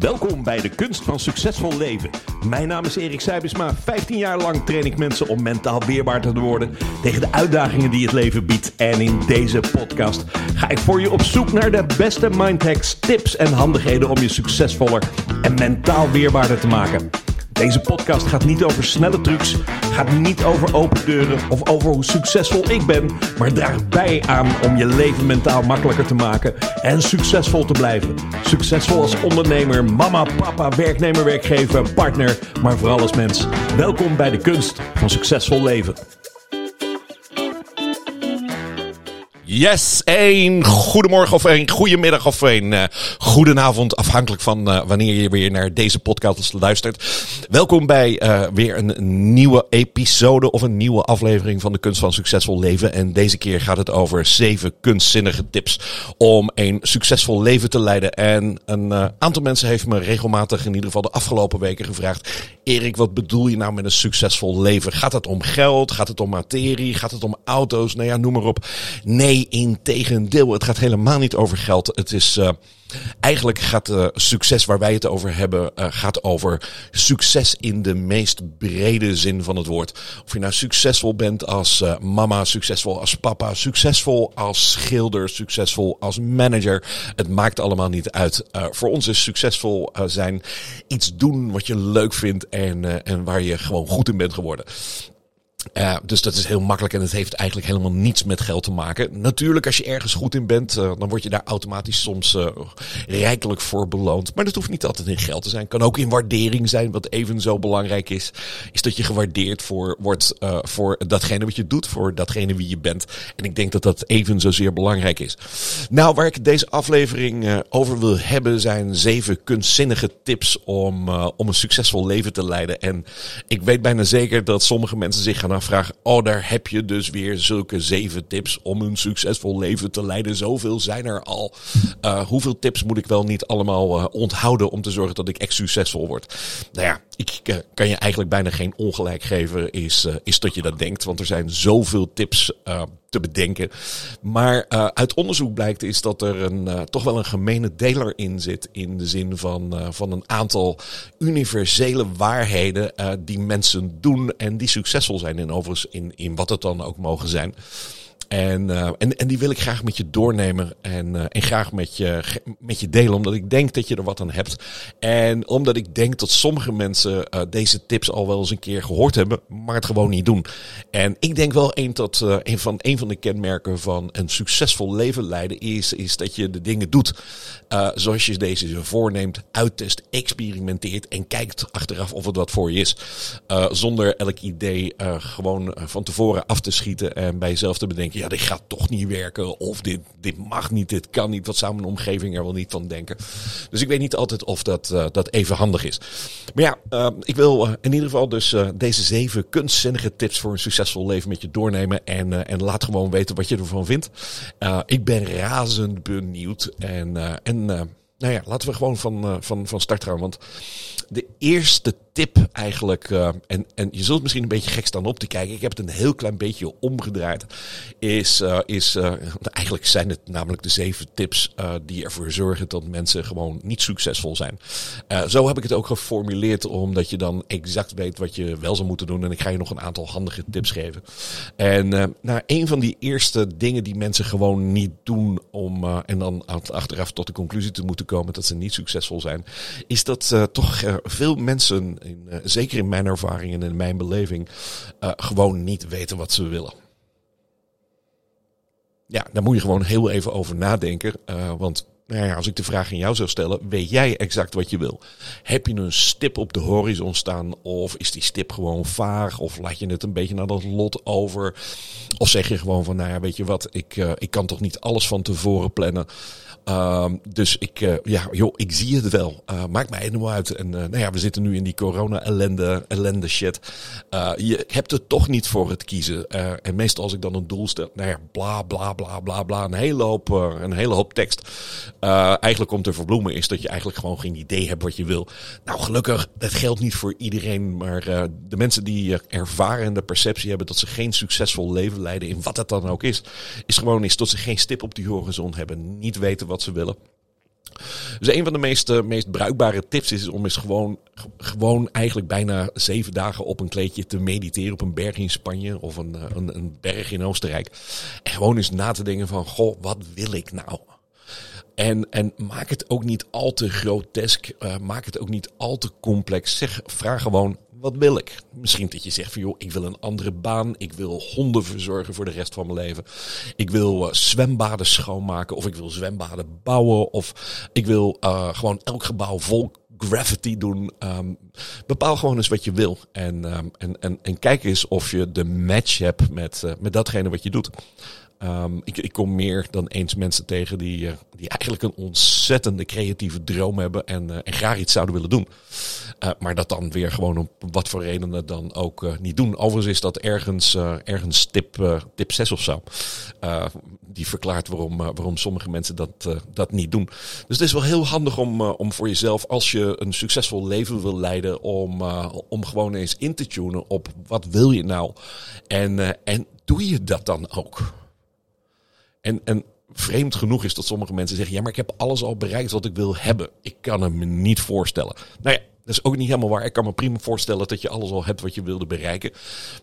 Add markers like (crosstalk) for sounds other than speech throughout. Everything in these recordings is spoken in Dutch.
Welkom bij de Kunst van Succesvol Leven. Mijn naam is Erik Seibesma. 15 jaar lang train ik mensen om mentaal weerbaar te worden tegen de uitdagingen die het leven biedt. En in deze podcast ga ik voor je op zoek naar de beste mindhacks, tips en handigheden om je succesvoller en mentaal weerbaarder te maken. Deze podcast gaat niet over snelle trucs, gaat niet over open deuren of over hoe succesvol ik ben, maar draagt bij aan om je leven mentaal makkelijker te maken en succesvol te blijven. Succesvol als ondernemer, mama, papa, werknemer, werkgever, partner, maar vooral als mens. Welkom bij de kunst van succesvol leven. Yes, een goedemorgen of een goedemiddag of een uh, goedenavond, afhankelijk van uh, wanneer je weer naar deze podcast luistert. Welkom bij uh, weer een nieuwe episode of een nieuwe aflevering van de Kunst van Succesvol Leven. En deze keer gaat het over zeven kunstzinnige tips om een succesvol leven te leiden. En een aantal mensen heeft me regelmatig, in ieder geval de afgelopen weken, gevraagd: Erik, wat bedoel je nou met een succesvol leven? Gaat het om geld? Gaat het om materie? Gaat het om auto's? Nou ja, noem maar op. Nee in tegendeel. Het gaat helemaal niet over geld. Het is uh, eigenlijk gaat uh, succes waar wij het over hebben, uh, gaat over succes in de meest brede zin van het woord. Of je nou succesvol bent als mama, succesvol als papa, succesvol als schilder, succesvol als manager. Het maakt allemaal niet uit. voor ons is succesvol zijn iets doen wat je leuk vindt en, en waar je gewoon goed in bent geworden. Uh, dus dat is heel makkelijk en het heeft eigenlijk helemaal niets met geld te maken. Natuurlijk, als je ergens goed in bent, uh, dan word je daar automatisch soms uh, rijkelijk voor beloond. Maar dat hoeft niet altijd in geld te zijn. Kan ook in waardering zijn. Wat even zo belangrijk is, is dat je gewaardeerd voor, wordt voor datgene wat je doet, voor datgene wie je bent. En ik denk dat dat even zozeer belangrijk is. Nou, waar ik deze aflevering over wil hebben, zijn zeven kunstzinnige tips om, om een succesvol leven te leiden. En ik weet bijna zeker dat sommige mensen zich gaan gaan afvragen, oh daar heb je dus weer zulke zeven tips om een succesvol leven te leiden. Zoveel zijn er al. Uh, hoeveel tips moet ik wel niet allemaal uh, onthouden om te zorgen dat ik echt succesvol word? Nou ja, ik uh, kan je eigenlijk bijna geen ongelijk geven, is, is dat je dat denkt. Want er zijn zoveel tips te bedenken. Maar uh, uit onderzoek blijkt is dat er een, uh, toch wel een gemene deler in zit. In de zin van, uh, van een aantal universele waarheden die mensen doen en die succesvol zijn. En overigens in, in wat het dan ook mogen zijn. En, uh, en, en die wil ik graag met je doornemen en, uh, en graag met je, met je delen, omdat ik denk dat je er wat aan hebt. En omdat ik denk dat sommige mensen uh, deze tips al wel eens een keer gehoord hebben, maar het gewoon niet doen. En ik denk wel een, dat, een, van, een van de kenmerken van een succesvol leven leiden is, is dat je de dingen doet zoals je deze voorneemt, uittest, experimenteert en kijkt achteraf of het wat voor je is. zonder elk idee gewoon van tevoren af te schieten en bij jezelf te bedenken ja, dit gaat toch niet werken. Of dit, dit mag niet, dit kan niet. Wat zou mijn omgeving er wel niet van denken? Dus ik weet niet altijd of dat, uh, dat even handig is. Maar ja, uh, ik wil uh, in ieder geval dus deze zeven kunstzinnige tips voor een succesvol leven met je doornemen. En, en laat gewoon weten wat je ervan vindt. ik ben razend benieuwd. En, en nou ja, laten we gewoon van, van, van start gaan. Want de eerste tip eigenlijk, uh, en, en je zult misschien een beetje gek staan op te kijken. Ik heb het een heel klein beetje omgedraaid. Is, uh, is uh, eigenlijk zijn het namelijk de zeven tips die ervoor zorgen dat mensen gewoon niet succesvol zijn. zo heb ik het ook geformuleerd, omdat je dan exact weet wat je wel zou moeten doen. En ik ga je nog een aantal handige tips geven. En nou, een van die eerste dingen die mensen gewoon niet doen om, en dan achteraf tot de conclusie te moeten komen dat ze niet succesvol zijn, is dat toch veel mensen in, uh, zeker in mijn ervaring en in mijn beleving, uh, gewoon niet weten wat ze willen. Ja, daar moet je gewoon heel even over nadenken. Uh, want nou ja, als ik de vraag aan jou zou stellen, weet jij exact wat je wil? Heb je een stip op de horizon staan? Of is die stip gewoon vaag? Of laat je het een beetje naar dat lot over? Of zeg je gewoon van, nou ja, weet je wat, ik, ik kan toch niet alles van tevoren plannen. Um, dus ik, uh, ja, joh, ik zie het wel. Uh, maakt mij helemaal uit. En uh, nou ja, we zitten nu in die corona-ellende ellende shit. je hebt er toch niet voor het kiezen. en meestal als ik dan een doel stel, nou ja, bla bla bla bla bla. Een hele hoop, een hele hoop tekst. eigenlijk om te verbloemen is dat je eigenlijk gewoon geen idee hebt wat je wil. Nou, gelukkig, dat geldt niet voor iedereen. Maar de mensen die ervaren en de perceptie hebben dat ze geen succesvol leven leiden, in wat het dan ook is, is gewoon is dat ze geen stip op die horizon hebben. Niet weten wat ze willen. Dus een van de meest, meest bruikbare tips is om eens gewoon, gewoon eigenlijk bijna zeven dagen op een kleedje te mediteren op een berg in Spanje of een, een, een berg in Oostenrijk. En gewoon eens na te denken van, goh, wat wil ik nou? En, en maak het ook niet al te grotesk. Uh, maak het ook niet al te complex. Zeg, vraag gewoon, wat wil ik? Misschien dat je zegt van joh, ik wil een andere baan. Ik wil honden verzorgen voor de rest van mijn leven. Ik wil uh, zwembaden schoonmaken. Of ik wil zwembaden bouwen. Of ik wil uh, gewoon elk gebouw vol gravity doen. Um, bepaal gewoon eens wat je wil. En, um, en, en, en kijk eens of je de match hebt met, uh, met datgene wat je doet. Um, ik, ik, kom meer dan eens mensen tegen die, uh, die eigenlijk een ontzettende creatieve droom hebben en, uh, en graag iets zouden willen doen. Uh, maar dat dan weer gewoon om wat voor redenen dan ook niet doen. Overigens is dat ergens, ergens tip, tip 6 of zo. die verklaart waarom, waarom sommige mensen dat, dat niet doen. Dus het is wel heel handig om, om voor jezelf, als je een succesvol leven wil leiden, om, om gewoon eens in te tunen op wat wil je nou. En, en doe je dat dan ook? En, en vreemd genoeg is dat sommige mensen zeggen: ja, maar ik heb alles al bereikt wat ik wil hebben. Ik kan het me niet voorstellen. Nou ja, dat is ook niet helemaal waar. Ik kan me prima voorstellen dat je alles al hebt wat je wilde bereiken.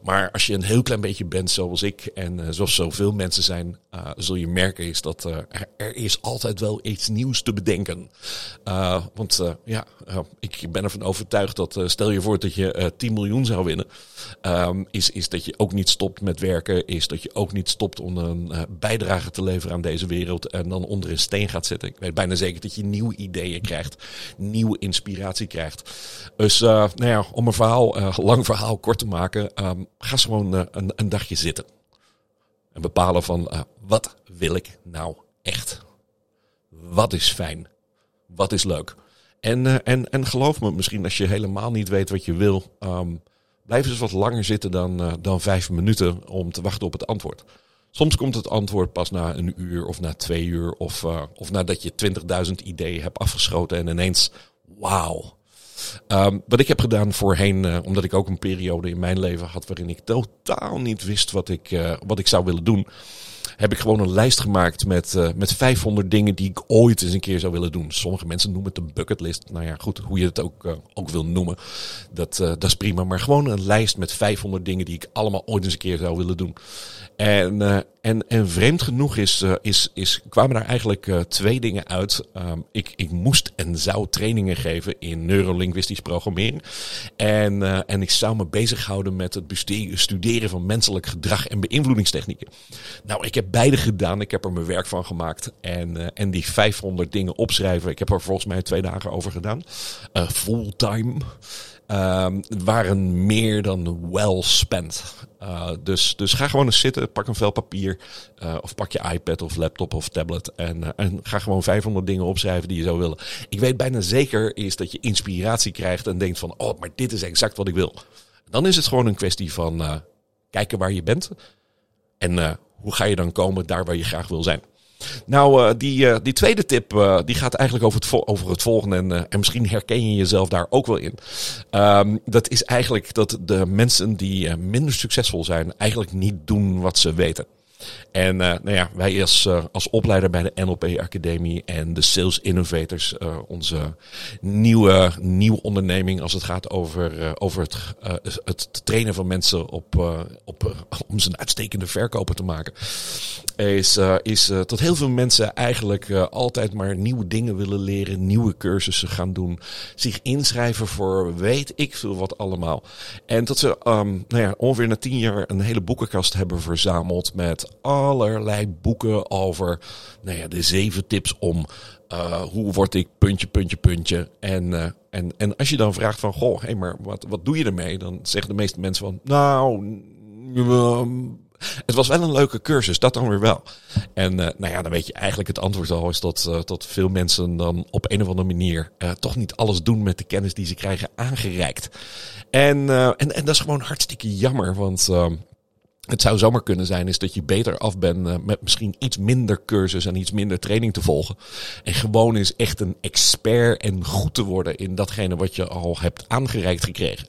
Maar als je een heel klein beetje bent zoals ik en uh, zoals zoveel mensen zijn, uh, zul je merken is dat uh, er is altijd wel iets nieuws te bedenken. want ja, ik ben ervan overtuigd dat stel je voor dat je 10 miljoen zou winnen, um, is, is dat je ook niet stopt met werken, is dat je ook niet stopt om een bijdrage te leveren aan deze wereld en dan onder een steen gaat zitten. Ik weet bijna zeker dat je nieuwe ideeën krijgt, nieuwe inspiratie krijgt. Dus uh, nou ja, om een verhaal, uh, lang verhaal kort te maken, um, ga gewoon uh, een, een, dagje zitten. En bepalen van wat wil ik nou echt? Wat is fijn? Wat is leuk? En, en, en geloof me, misschien als je helemaal niet weet wat je wil, um, blijf eens wat langer zitten dan, dan vijf minuten om te wachten op het antwoord. Soms komt het antwoord pas na een uur of na twee uur of, of nadat je 20.000 ideeën hebt afgeschoten en ineens, wauw, Um, wat ik heb gedaan voorheen, uh, omdat ik ook een periode in mijn leven had waarin ik totaal niet wist wat ik, uh, wat ik zou willen doen heb ik gewoon een lijst gemaakt met, uh, met 500 dingen die ik ooit eens een keer zou willen doen. Sommige mensen noemen het een bucketlist. Nou ja, goed, hoe je het ook, ook wil noemen, dat, dat is prima. Maar gewoon een lijst met 500 dingen die ik allemaal ooit eens een keer zou willen doen. En, en, en vreemd genoeg is, is, is, kwamen daar eigenlijk twee dingen uit. Um, ik, ik moest en zou trainingen geven in neurolinguistisch programmeren. En, en ik zou me bezighouden met het bestuderen van menselijk gedrag en beïnvloedingstechnieken. Nou, ik heb beide gedaan. Ik heb er mijn werk van gemaakt. En, en die 500 dingen opschrijven. Ik heb er volgens mij twee dagen over gedaan. Fulltime. Um, waren meer dan well spent. Uh, dus, dus ga gewoon eens zitten, pak een vel papier. of pak je iPad of laptop of tablet. En, en ga gewoon 500 dingen opschrijven die je zou willen. Ik weet bijna zeker is dat je inspiratie krijgt en denkt van... Oh, maar dit is exact wat ik wil. Dan is het gewoon een kwestie van kijken waar je bent. En hoe ga je dan komen daar waar je graag wil zijn? Nou, uh, die, uh, die tweede tip uh, die gaat eigenlijk over het, over het volgende. En, en misschien herken je jezelf daar ook wel in. Um, dat is eigenlijk dat de mensen die minder succesvol zijn, eigenlijk niet doen wat ze weten. En uh, nou ja, wij als, uh, als opleider bij de NLP Academie en de Sales Innovators, uh, onze nieuwe, nieuwe onderneming als het gaat over, over het, het trainen van mensen op, op, om ze een uitstekende verkoper te maken, is, is dat heel veel mensen eigenlijk altijd maar nieuwe dingen willen leren, nieuwe cursussen gaan doen, zich inschrijven voor weet ik veel wat allemaal. En dat ze um, nou ja, ongeveer na tien jaar een hele boekenkast hebben verzameld met allerlei boeken over nou ja, de zeven tips om uh, hoe word ik puntje, puntje, puntje. En, uh, en, en als je dan vraagt van, goh, hé, maar wat, wat doe je ermee? Dan zeggen de meeste mensen van, nou, um, het was wel een leuke cursus, dat dan weer wel. En uh, nou ja, dan weet je eigenlijk het antwoord al is dat, dat veel mensen dan op een of andere manier toch niet alles doen met de kennis die ze krijgen aangereikt. En, en, en dat is gewoon hartstikke jammer, want het zou zomaar kunnen zijn is dat je beter af bent uh, met misschien iets minder cursus en iets minder training te volgen. En gewoon eens echt een expert en goed te worden in datgene wat je al hebt aangereikt gekregen.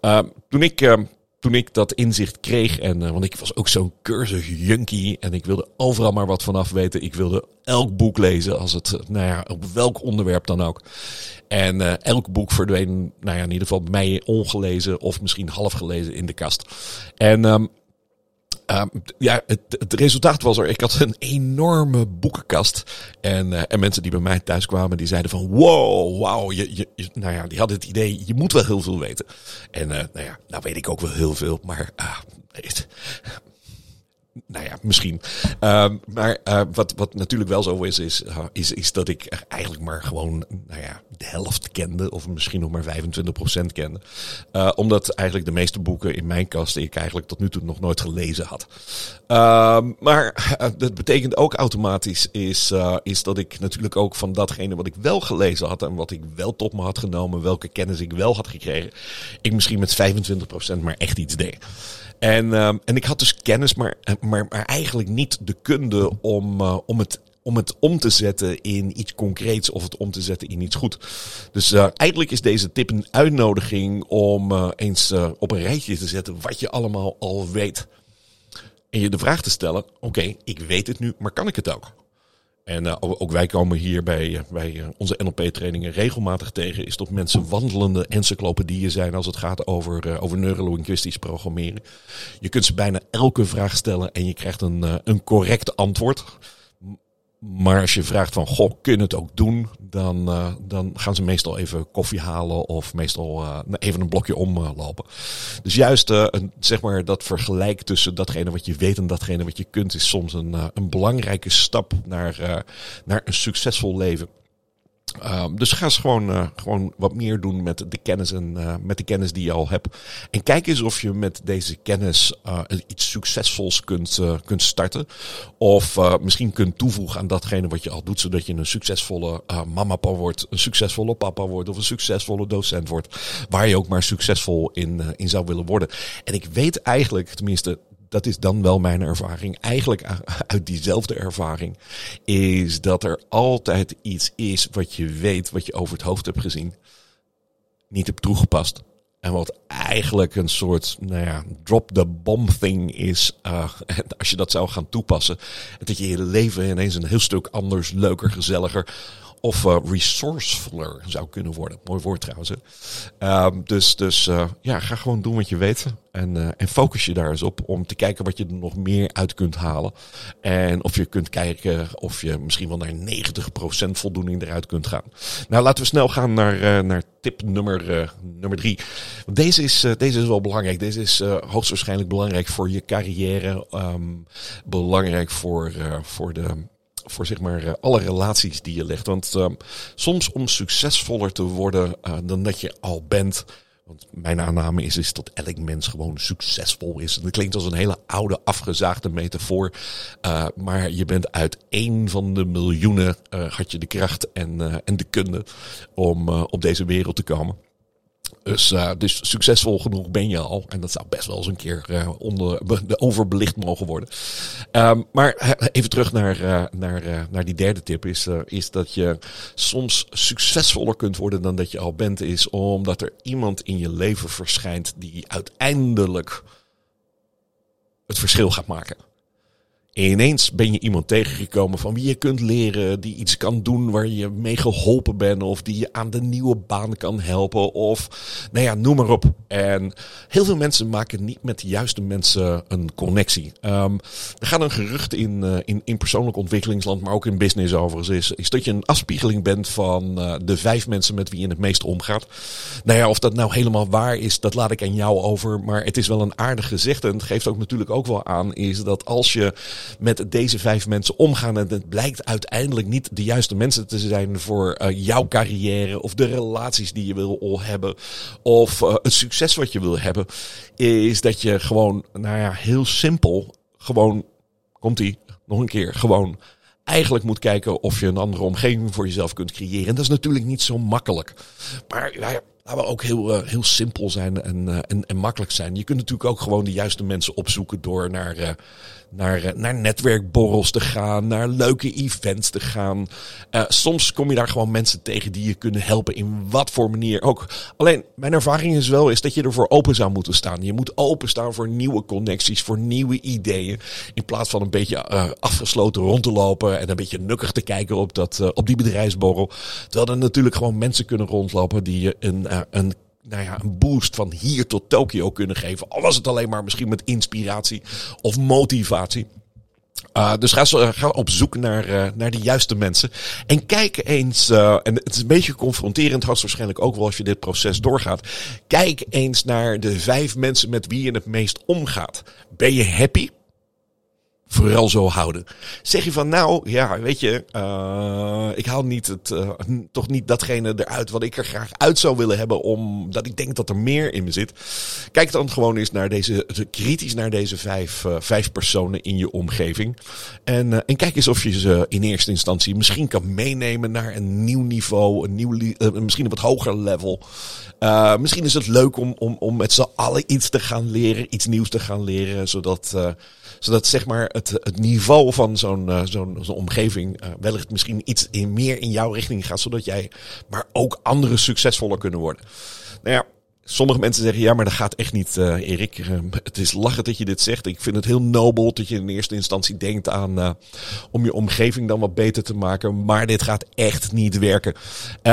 Uh, toen ik uh, toen ik dat inzicht kreeg, en, uh, want ik was ook zo'n cursus junkie en ik wilde overal maar wat vanaf weten. Ik wilde elk boek lezen, als het, nou ja, op welk onderwerp dan ook. En elk boek verdween, nou ja, in ieder geval mij ongelezen of misschien half gelezen in de kast. En um, Um, ja, het, resultaat was er. Ik had een enorme boekenkast. En, uh, en mensen die bij mij thuis kwamen, die zeiden van wow, wow. Je, je, nou ja, die hadden het idee, je moet wel heel veel weten. En uh, nou ja, nou weet ik ook wel heel veel. Maar het, nou ja, misschien. Uh, maar uh, wat, wat natuurlijk wel zo is, is, uh, is, is dat ik eigenlijk maar gewoon nou ja, de helft kende. Of misschien nog maar 25% kende. Uh, omdat eigenlijk de meeste boeken in mijn kast ik eigenlijk tot nu toe nog nooit gelezen had. Ehm, maar dat betekent ook automatisch is, is dat ik natuurlijk ook van datgene wat ik wel gelezen had. En wat ik wel tot me had genomen. Welke kennis ik wel had gekregen. Ik misschien met 25% maar echt iets deed. En, uh, en ik had dus kennis, maar, maar, maar eigenlijk niet de kunde om, uh, om het om het om te zetten in iets concreets of het om te zetten in iets goed. Dus uh, eigenlijk is deze tip een uitnodiging om uh, eens op een rijtje te zetten wat je allemaal al weet. En je de vraag te stellen: oké, ik weet het nu, maar kan ik het ook? En uh, ook wij komen hier bij, bij uh, onze NLP-trainingen regelmatig tegen, is dat mensen wandelende encyclopedieën zijn als het gaat over, uh, over neurolinguistisch programmeren. Je kunt ze bijna elke vraag stellen en je krijgt een, een correct antwoord. Maar als je vraagt van, goh, kun het ook doen? Dan, uh, dan gaan ze meestal even koffie halen of meestal uh, even een blokje omlopen. dus juist uh, een, zeg maar dat vergelijk tussen datgene wat je weet en datgene wat je kunt is soms een, een belangrijke stap naar, naar een succesvol leven. Um, dus ga eens gewoon, uh, gewoon wat meer doen met de kennis en uh, met de kennis die je al hebt. En kijk eens of je met deze kennis uh, iets succesvols kunt, kunt starten. Of misschien kunt toevoegen aan datgene wat je al doet, zodat je een succesvolle mama wordt, een succesvolle papa wordt of een succesvolle docent wordt. Waar je ook maar succesvol in, in zou willen worden. En ik weet eigenlijk, tenminste, dat is dan wel mijn ervaring. Eigenlijk uit diezelfde ervaring. Is dat er altijd iets is wat je weet, wat je over het hoofd hebt gezien. Niet hebt toegepast. En wat eigenlijk een soort, nou ja, drop the bomb thing is. (laughs) Uh, als je dat zou gaan toepassen. Dat je je leven ineens een heel stuk anders, leuker, gezelliger of uh, resourcefuller zou kunnen worden. Mooi woord trouwens. Um, dus dus uh, ja, ga gewoon doen wat je weet. En, uh, en focus je daar eens op om te kijken wat je er nog meer uit kunt halen. En of je kunt kijken of je misschien wel naar 90% voldoening eruit kunt gaan. Nou, laten we snel gaan naar, naar tip nummer, nummer drie. Deze is, deze is wel belangrijk. Deze is hoogstwaarschijnlijk belangrijk voor je carrière. Um, belangrijk voor, voor de voor zeg maar uh, alle relaties die je legt. Want uh, soms om succesvoller te worden uh, dan dat je al bent. Want mijn aanname is, is dat elk mens gewoon succesvol is. Dat klinkt als een hele oude, afgezaagde metafoor. maar je bent uit één van de miljoenen, had je de kracht en, en de kunde om op deze wereld te komen. Dus, uh, dus succesvol genoeg ben je al. En dat zou best wel eens een keer uh, onder, de overbelicht mogen worden. Um, maar even terug naar, uh, naar, naar die derde tip. Is, is dat je soms succesvoller kunt worden dan dat je al bent. Is omdat er iemand in je leven verschijnt die uiteindelijk het verschil gaat maken ineens ben je iemand tegengekomen van wie je kunt leren, die iets kan doen waar je mee geholpen bent, of die je aan de nieuwe baan kan helpen, of nou ja, noem maar op. En heel veel mensen maken niet met de juiste mensen een connectie. Um, er gaat een gerucht in, uh, in, in persoonlijk ontwikkelingsland, maar ook in business overigens, is, is dat je een afspiegeling bent van uh, de vijf mensen met wie je het meest omgaat. Nou ja, of dat nou helemaal waar is, dat laat ik aan jou over, maar het is wel een aardig gezicht en het geeft ook natuurlijk ook wel aan, is dat als je met deze vijf mensen omgaan. En het blijkt uiteindelijk niet de juiste mensen te zijn voor uh, jouw carrière of de relaties die je wil hebben of uh, het succes wat je wil hebben. Is dat je gewoon, nou ja, heel simpel, gewoon, komt ie, nog een keer, gewoon eigenlijk moet kijken of je een andere omgeving voor jezelf kunt creëren. En dat is natuurlijk niet zo makkelijk. Maar ja, laten we ook heel, heel simpel zijn en, en, en makkelijk zijn. Je kunt natuurlijk ook gewoon de juiste mensen opzoeken door naar naar, eh, naar netwerkborrels te gaan, naar leuke events te gaan. Soms kom je daar gewoon mensen tegen die je kunnen helpen in wat voor manier ook. Alleen mijn ervaring is wel is dat je ervoor open zou moeten staan. Je moet openstaan voor nieuwe connecties, voor nieuwe ideeën. In plaats van een beetje afgesloten rond te lopen en een beetje nukkig te kijken op, dat, op die bedrijfsborrel. Terwijl er natuurlijk gewoon mensen kunnen rondlopen die je een, een nou ja, een boost van hier tot Tokio kunnen geven. Al was het alleen maar misschien met inspiratie of motivatie. Uh, dus ga, ga, op zoek naar, naar de juiste mensen. En kijk eens, en het is een beetje confronterend, waarschijnlijk ook wel als je dit proces doorgaat. Kijk eens naar de vijf mensen met wie je het meest omgaat. Ben je happy? Vooral zo houden. Zeg je van nou, ja, weet je, uh, ik haal niet het, uh, toch niet datgene eruit wat ik er graag uit zou willen hebben, omdat ik denk dat er meer in me zit. Kijk dan gewoon eens naar deze, kritisch naar deze vijf, uh, vijf personen in je omgeving. En, en kijk eens of je ze in eerste instantie misschien kan meenemen naar een nieuw niveau, een nieuw, misschien een wat hoger level. misschien is het leuk om, om, om met z'n allen iets te gaan leren, iets nieuws te gaan leren, zodat zodat zeg maar het, niveau van zo'n zo'n omgeving uh, wellicht misschien iets meer in jouw richting gaat. Zodat jij, maar ook anderen succesvoller kunnen worden. Nou ja, Sommige mensen zeggen, ja, maar dat gaat echt niet, uh, Erik. Uh, het is lachen dat je dit zegt. Ik vind het heel nobel dat je in eerste instantie denkt aan om je omgeving dan wat beter te maken. Maar dit gaat echt niet werken.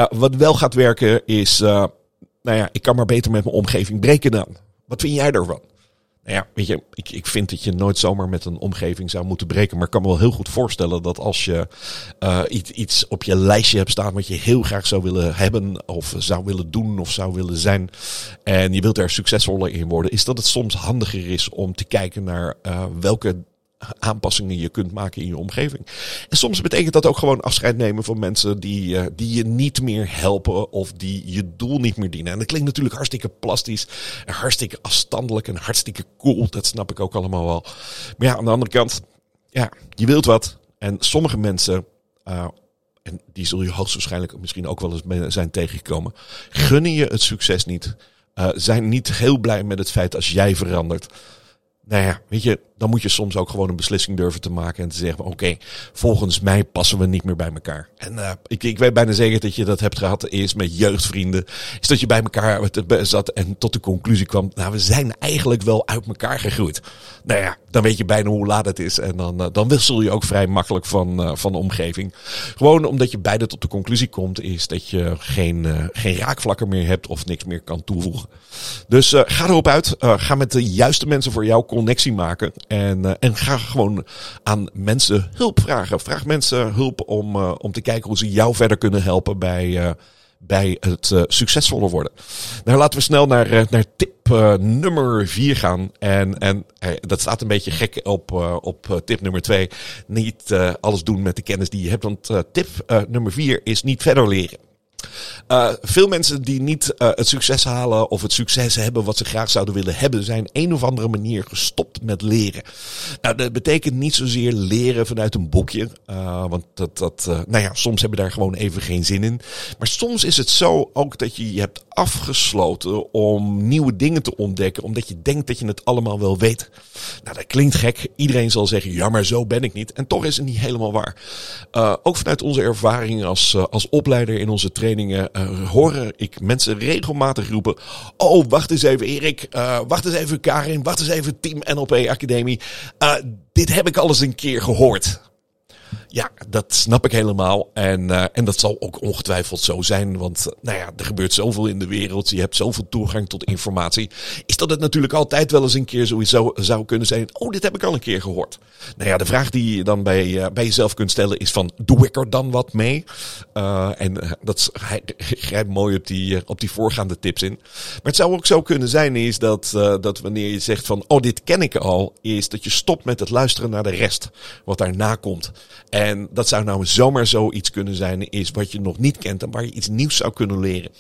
wat wel gaat werken is, nou ja, ik kan maar beter met mijn omgeving breken dan. Wat vind jij ervan? Nou ja, weet je, ik, ik vind dat je nooit zomaar met een omgeving zou moeten breken. Maar ik kan me wel heel goed voorstellen dat als je uh, iets, iets op je lijstje hebt staan wat je heel graag zou willen hebben, of zou willen doen, of zou willen zijn. En je wilt er succesvoller in worden, is dat het soms handiger is om te kijken naar uh, welke aanpassingen je kunt maken in je omgeving. En soms betekent dat ook gewoon afscheid nemen van mensen die, uh, die je niet meer helpen of die je doel niet meer dienen. En dat klinkt natuurlijk hartstikke plastisch, en hartstikke afstandelijk en hartstikke cool. Dat snap ik ook allemaal wel. Maar ja, aan de andere kant, ja, je wilt wat. En sommige mensen, uh, en die zul je hoogstwaarschijnlijk misschien ook wel eens zijn tegengekomen, gunnen je het succes niet. Uh, zijn niet heel blij met het feit als jij verandert. Nou ja, weet je, dan moet je soms ook gewoon een beslissing durven te maken en te zeggen: Oké, volgens mij passen we niet meer bij elkaar. En uh, ik, ik weet bijna zeker dat je dat hebt gehad eerst met jeugdvrienden. Is dat je bij elkaar zat en tot de conclusie kwam: Nou, we zijn eigenlijk wel uit elkaar gegroeid. Nou ja, dan weet je bijna hoe laat het is. En dan, uh, dan wissel je ook vrij makkelijk van, uh, van de omgeving. Gewoon omdat je beide tot de conclusie komt, is dat je geen, geen raakvlakken meer hebt of niks meer kan toevoegen. Dus ga erop uit. ga met de juiste mensen voor jou connectie maken. En, uh, en ga gewoon aan mensen hulp vragen. Vraag mensen hulp om, uh, om te kijken hoe ze jou verder kunnen helpen bij, uh, bij het succesvoller worden. Nou, laten we snel naar, naar tip nummer 4 gaan. En, en dat staat een beetje gek op, op tip nummer 2. Niet alles doen met de kennis die je hebt. Want tip nummer 4 is niet verder leren. Uh, veel mensen die niet uh, het succes halen of het succes hebben wat ze graag zouden willen hebben, zijn een of andere manier gestopt met leren. Nou, dat betekent niet zozeer leren vanuit een boekje, uh, want dat, dat nou ja, soms hebben daar gewoon even geen zin in. Maar soms is het zo ook dat je je hebt afgesloten om nieuwe dingen te ontdekken, omdat je denkt dat je het allemaal wel weet. Nou, dat klinkt gek. Iedereen zal zeggen, ja, maar zo ben ik niet. En toch is het niet helemaal waar. ook vanuit onze ervaring als, als opleider in onze training trainingen uh, hoor ik mensen regelmatig roepen. Oh, wacht eens even Erik. Uh, wacht eens even Karin. Wacht eens even Team NLP Academie. Uh, dit heb ik al eens een keer gehoord. Ja, dat snap ik helemaal. En, uh, en dat zal ook ongetwijfeld zo zijn. Want nou ja, er gebeurt zoveel in de wereld. Je hebt zoveel toegang tot informatie. Is dat het natuurlijk altijd wel eens een keer sowieso zou kunnen zijn. Oh, dit heb ik al een keer gehoord. Nou ja, de vraag die je dan bij, uh, bij jezelf kunt stellen is van, doe ik er dan wat mee? En dat (laughs) grijpt mooi op die, op die voorgaande tips in. Maar het zou ook zo kunnen zijn is dat, dat wanneer je zegt van, oh, dit ken ik al. Is dat je stopt met het luisteren naar de rest. Wat daarna komt. En dat zou nou zomaar zoiets kunnen zijn, is wat je nog niet kent en waar je iets nieuws zou kunnen leren.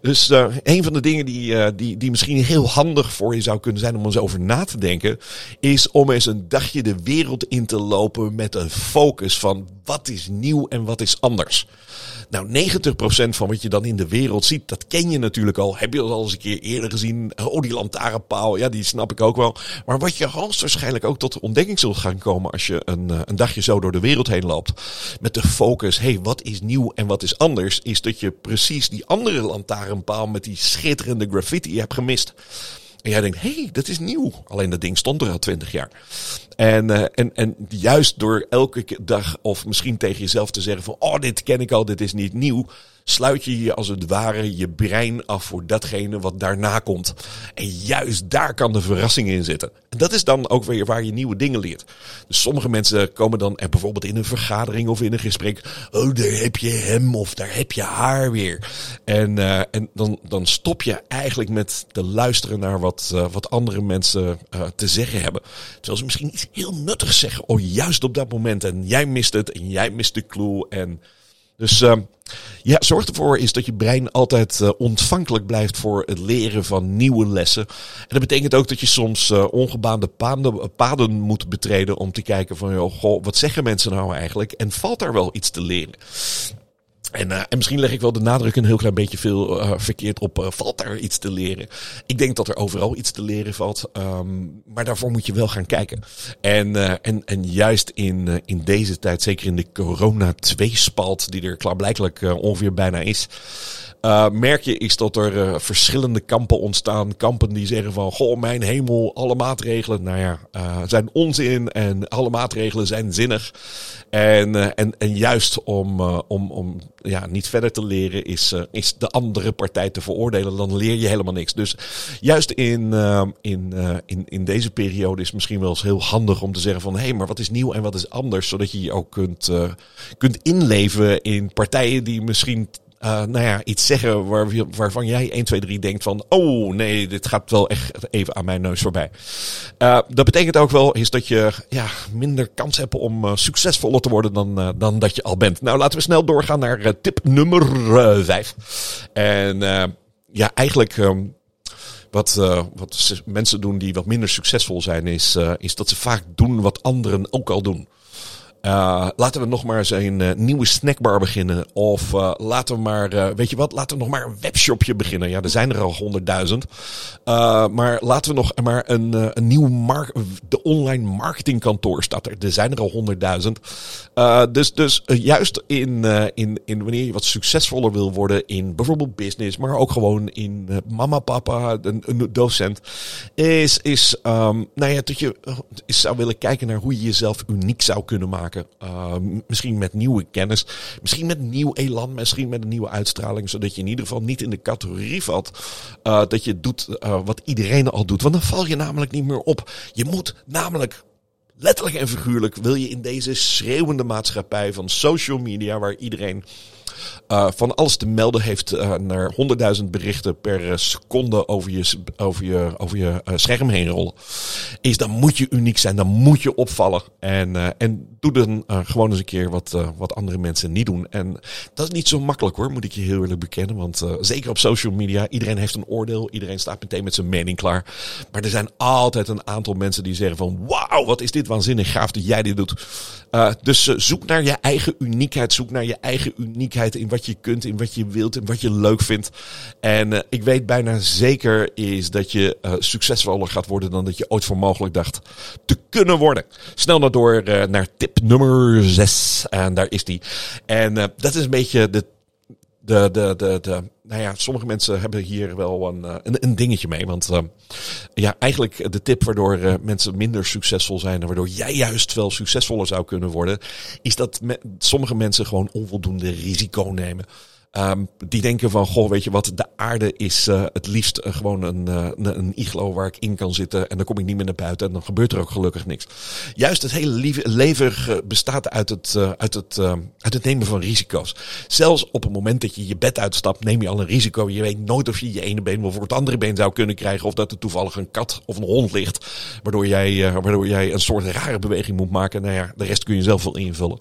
Dus uh, een van de dingen die, uh, die, die misschien heel handig voor je zou kunnen zijn om eens over na te denken, is om eens een dagje de wereld in te lopen met een focus van wat is nieuw en wat is anders. Nou, 90% van wat je dan in de wereld ziet, dat ken je natuurlijk al. Heb je al eens een keer eerder gezien? Oh, die lantaarnpaal, ja, die snap ik ook wel. Maar wat je hoogstwaarschijnlijk ook tot ontdekking zult gaan komen als je een, eh, een dagje zo door de wereld heen loopt. Met de focus, hey, wat is nieuw en wat is anders? Is dat je precies die andere lantaarnpaal met die schitterende graffiti hebt gemist. En jij denkt, hé, hey, dat is nieuw. Alleen dat ding stond er al twintig jaar. En, uh, en, en juist door elke dag of misschien tegen jezelf te zeggen van, oh, dit ken ik al, dit is niet nieuw sluit je je als het ware je brein af voor datgene wat daarna komt. En juist daar kan de verrassing in zitten. En dat is dan ook weer waar je nieuwe dingen leert. Dus sommige mensen komen dan er bijvoorbeeld in een vergadering of in een gesprek. Oh, daar heb je hem of daar heb je haar weer. En, uh, en dan, dan stop je eigenlijk met te luisteren naar wat, uh, wat andere mensen uh, te zeggen hebben. Terwijl ze misschien iets heel nuttigs zeggen. Oh, juist op dat moment. En jij mist het en jij mist de clue. En dus uh, ja, zorg ervoor is dat je brein altijd uh, ontvankelijk blijft voor het leren van nieuwe lessen. En dat betekent ook dat je soms uh, ongebaande paden, paden moet betreden om te kijken van, joh, wat zeggen mensen nou eigenlijk? En valt daar wel iets te leren? En, uh, en misschien leg ik wel de nadruk een heel klein beetje veel uh, verkeerd op. Uh, valt daar iets te leren? Ik denk dat er overal iets te leren valt. Um, maar daarvoor moet je wel gaan kijken. En, en, en juist in, in deze tijd, zeker in de corona-tweespalt, die er klaarblijkelijk ongeveer bijna is. Uh, merk je is dat er uh, verschillende kampen ontstaan. Kampen die zeggen van, goh, mijn hemel, alle maatregelen, nou ja, uh, zijn onzin en alle maatregelen zijn zinnig. En, en, en juist om, om, om ja, niet verder te leren is, is de andere partij te veroordelen. Dan leer je helemaal niks. Dus juist in, in, in, in deze periode is misschien wel eens heel handig om te zeggen van, hé, hey, maar wat is nieuw en wat is anders? Zodat je je ook kunt, kunt inleven in partijen die misschien uh, nou ja, iets zeggen waar, waarvan jij 1, 2, 3 denkt van, oh nee, dit gaat wel echt even aan mijn neus voorbij. Uh, dat betekent ook wel is dat je ja, minder kans hebt om uh, succesvoller te worden dan, dan dat je al bent. Nou, laten we snel doorgaan naar tip nummer 5. En ja, eigenlijk um, wat, wat mensen doen die wat minder succesvol zijn, is, is dat ze vaak doen wat anderen ook al doen. Uh, laten we nog maar eens een uh, nieuwe snackbar beginnen. Of uh, laten we maar, weet je wat, laten we nog maar een webshopje beginnen. Ja, er zijn er al honderdduizend. maar laten we nog maar een, een nieuw de online marketingkantoor staat er. Zijn er al honderdduizend. dus dus juist in, in, in wanneer je wat succesvoller wil worden in bijvoorbeeld business, maar ook gewoon in mama, papa, een, docent, is, is um, nou ja, dat je zou willen kijken naar hoe je jezelf uniek zou kunnen maken. Uh, misschien met nieuwe kennis, misschien met nieuw elan, misschien met een nieuwe uitstraling, zodat je in ieder geval niet in de categorie valt uh, dat je doet uh, wat iedereen al doet. Want dan val je namelijk niet meer op. Je moet namelijk letterlijk en figuurlijk wil je in deze schreeuwende maatschappij van social media, waar iedereen uh, van alles te melden heeft uh, naar 100.000 berichten per seconde over je, over je, over je scherm heen rollen. Is dan moet je uniek zijn, dan moet je opvallen. En, en doe dan gewoon eens een keer wat, wat andere mensen niet doen. En dat is niet zo makkelijk hoor, moet ik je heel eerlijk bekennen. Want zeker op social media, iedereen heeft een oordeel. Iedereen staat meteen met zijn mening klaar. Maar er zijn altijd een aantal mensen die zeggen van wauw, wat is dit waanzinnig gaaf dat jij dit doet. dus zoek naar je eigen uniekheid, zoek naar je eigen uniekheid in wat je kunt, in wat je wilt, en wat je leuk vindt. En uh, ik weet bijna zeker is dat je uh, succesvoller gaat worden dan dat je ooit voor mogelijk dacht te kunnen worden. Snel naar door uh, naar tip nummer 6. En daar is die. En dat is een beetje de de, de, de, de, nou ja, sommige mensen hebben hier wel een, een, een dingetje mee. Want uh, ja, eigenlijk de tip waardoor uh, mensen minder succesvol zijn en waardoor jij juist wel succesvoller zou kunnen worden, is dat sommige mensen gewoon onvoldoende risico nemen. Um, die denken van, goh, weet je wat, de aarde is uh, het liefst uh, gewoon een, uh, een iglo waar ik in kan zitten en dan kom ik niet meer naar buiten en dan gebeurt er ook gelukkig niks. Juist het hele leven bestaat uit het, uit, het, uit het nemen van risico's. Zelfs op het moment dat je je bed uitstapt, neem je al een risico. Je weet nooit of je je ene been wel voor het andere been zou kunnen krijgen of dat er toevallig een kat of een hond ligt, waardoor jij, waardoor jij een soort rare beweging moet maken. Nou ja, de rest kun je zelf wel invullen.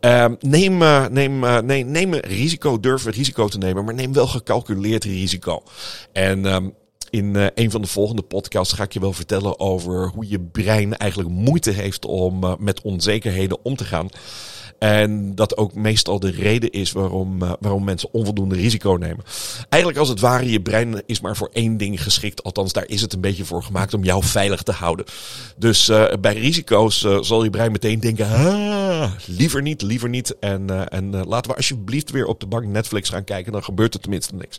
Ehm, neem, neem, neem een risico, durf risico te nemen, maar neem wel gecalculeerd risico. En um, in uh, een van de volgende podcasts ga ik je wel vertellen over hoe je brein eigenlijk moeite heeft om uh, met onzekerheden om te gaan. En dat ook meestal de reden is waarom, waarom mensen onvoldoende risico nemen. Eigenlijk als het ware, je brein is maar voor één ding geschikt. Althans, daar is het een beetje voor gemaakt om jou veilig te houden. Dus bij risico's zal je brein meteen denken, liever niet, liever niet. En, en laten we alsjeblieft weer op de bank Netflix gaan kijken, dan gebeurt er tenminste niks.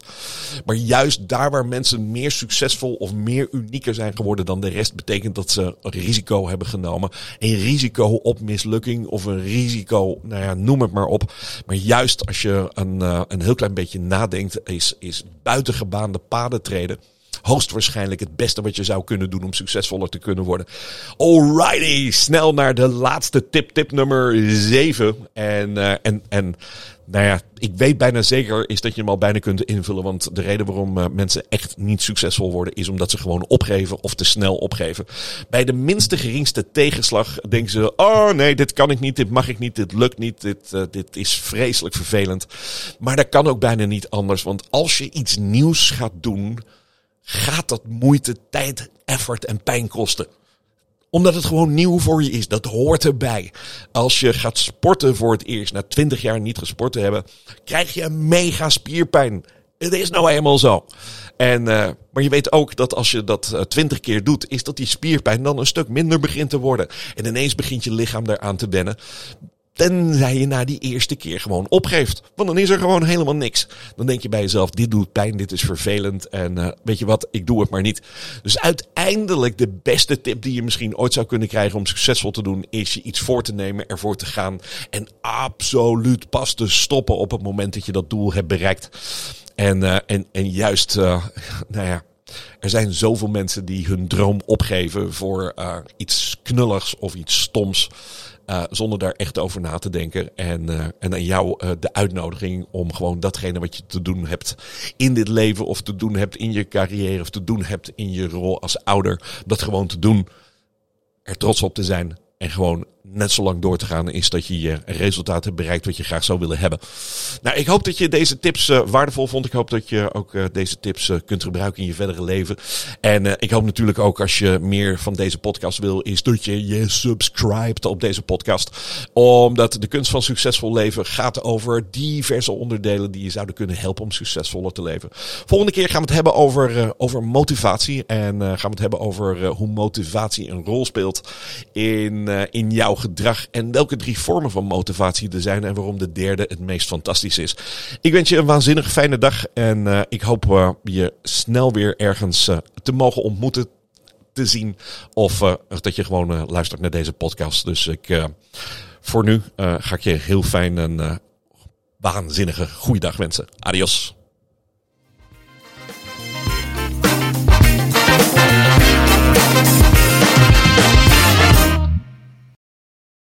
Maar juist daar waar mensen meer succesvol of meer unieker zijn geworden dan de rest, betekent dat ze risico hebben genomen. Een risico op mislukking of een risico, nou ja, noem het maar op. Maar juist als je een, uh, een heel klein beetje nadenkt, is, is buitengebaande paden treden hoogstwaarschijnlijk het beste wat je zou kunnen doen om succesvoller te kunnen worden. Alrighty, snel naar de laatste tip, tip nummer 7. En, uh, en, en nou ja, ik weet bijna zeker is dat je hem al bijna kunt invullen. Want de reden waarom uh, mensen echt niet succesvol worden is omdat ze gewoon opgeven of te snel opgeven. Bij de minste geringste tegenslag denken ze: oh nee, dit kan ik niet, dit mag ik niet, dit lukt niet, dit, uh, dit is vreselijk vervelend. Maar dat kan ook bijna niet anders. Want als je iets nieuws gaat doen, gaat dat moeite, tijd, effort en pijn kosten omdat het gewoon nieuw voor je is. Dat hoort erbij. Als je gaat sporten voor het eerst, na twintig jaar niet gesport te hebben, krijg je mega spierpijn. Het is nou eenmaal zo. En, uh, maar je weet ook dat als je dat twintig uh, keer doet, is dat die spierpijn dan een stuk minder begint te worden. En ineens begint je lichaam daaraan te wennen. Tenzij je na die eerste keer gewoon opgeeft. Want dan is er gewoon helemaal niks. Dan denk je bij jezelf, dit doet pijn, dit is vervelend. En uh, weet je wat, ik doe het maar niet. Dus uiteindelijk de beste tip die je misschien ooit zou kunnen krijgen om succesvol te doen, is je iets voor te nemen, ervoor te gaan. En absoluut pas te stoppen op het moment dat je dat doel hebt bereikt. En, uh, en, en juist, uh, (laughs) nou ja, er zijn zoveel mensen die hun droom opgeven voor iets knulligs of iets stoms. Uh, zonder daar echt over na te denken. En, uh, en aan jou uh, de uitnodiging om gewoon datgene wat je te doen hebt in dit leven, of te doen hebt in je carrière, of te doen hebt in je rol als ouder, dat gewoon te doen. Er trots op te zijn en gewoon net zo lang door te gaan is dat je je resultaat hebt bereikt wat je graag zou willen hebben. Nou, ik hoop dat je deze tips uh, waardevol vond. Ik hoop dat je ook uh, deze tips uh, kunt gebruiken in je verdere leven. En ik hoop natuurlijk ook als je meer van deze podcast wil, is dat je je subscribt op deze podcast. Omdat de kunst van succesvol leven gaat over diverse onderdelen die je zouden kunnen helpen om succesvoller te leven. Volgende keer gaan we het hebben over, over motivatie. En gaan we het hebben over hoe motivatie een rol speelt in, in gedrag en welke drie vormen van motivatie er zijn en waarom de derde het meest fantastisch is. Ik wens je een waanzinnig fijne dag en uh, ik hoop uh, je snel weer ergens uh, te mogen ontmoeten, te zien of dat je gewoon luistert naar deze podcast. Dus ik, voor nu ga ik je heel fijn een waanzinnige goede dag wensen. Adios.